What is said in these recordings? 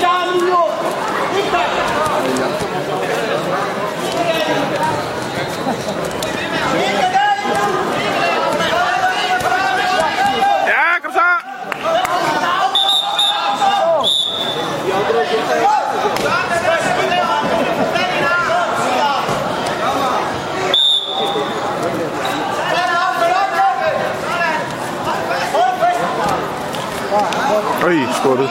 Ja, Øj, skuttet.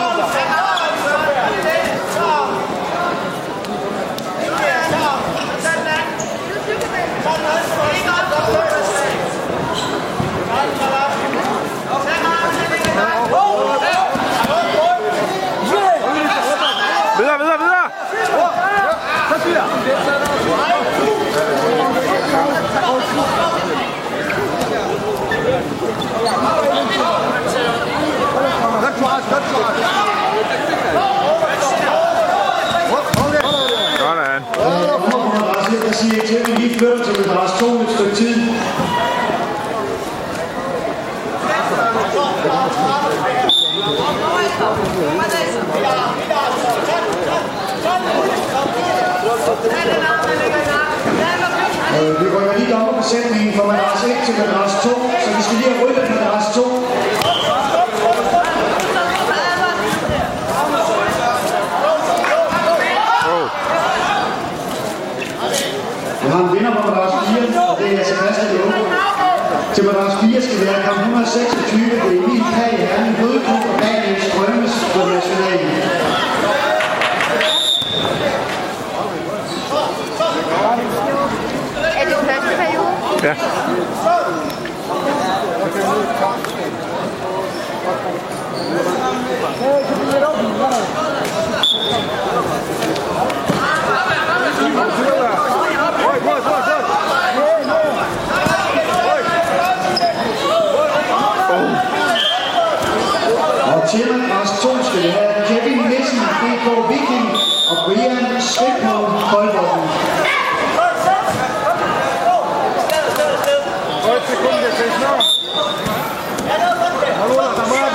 Videre, videre, videre! Sådan. Og kommer madras siger til, at vi lige flytter til madras 2 et stykke tid. Øh, vi rykker lige dommerbesætningen fra madras 1 til madras 2, så vi skal lige have ryddet madras 2. Oh. Vi har en vinder på madras 4, og det er Sebastian Lunde. Til madras 4 skal have kamp 126, det er Emil Pag, Herning Bødeklub og Daniel Strømmes på nationalen. Er det første periode? Ja. Og til os to skal vi have Kevin Nissen, BK Viking og Brian Svendholm Koldborg. Heute kommt der snart. Hallo, Tamara.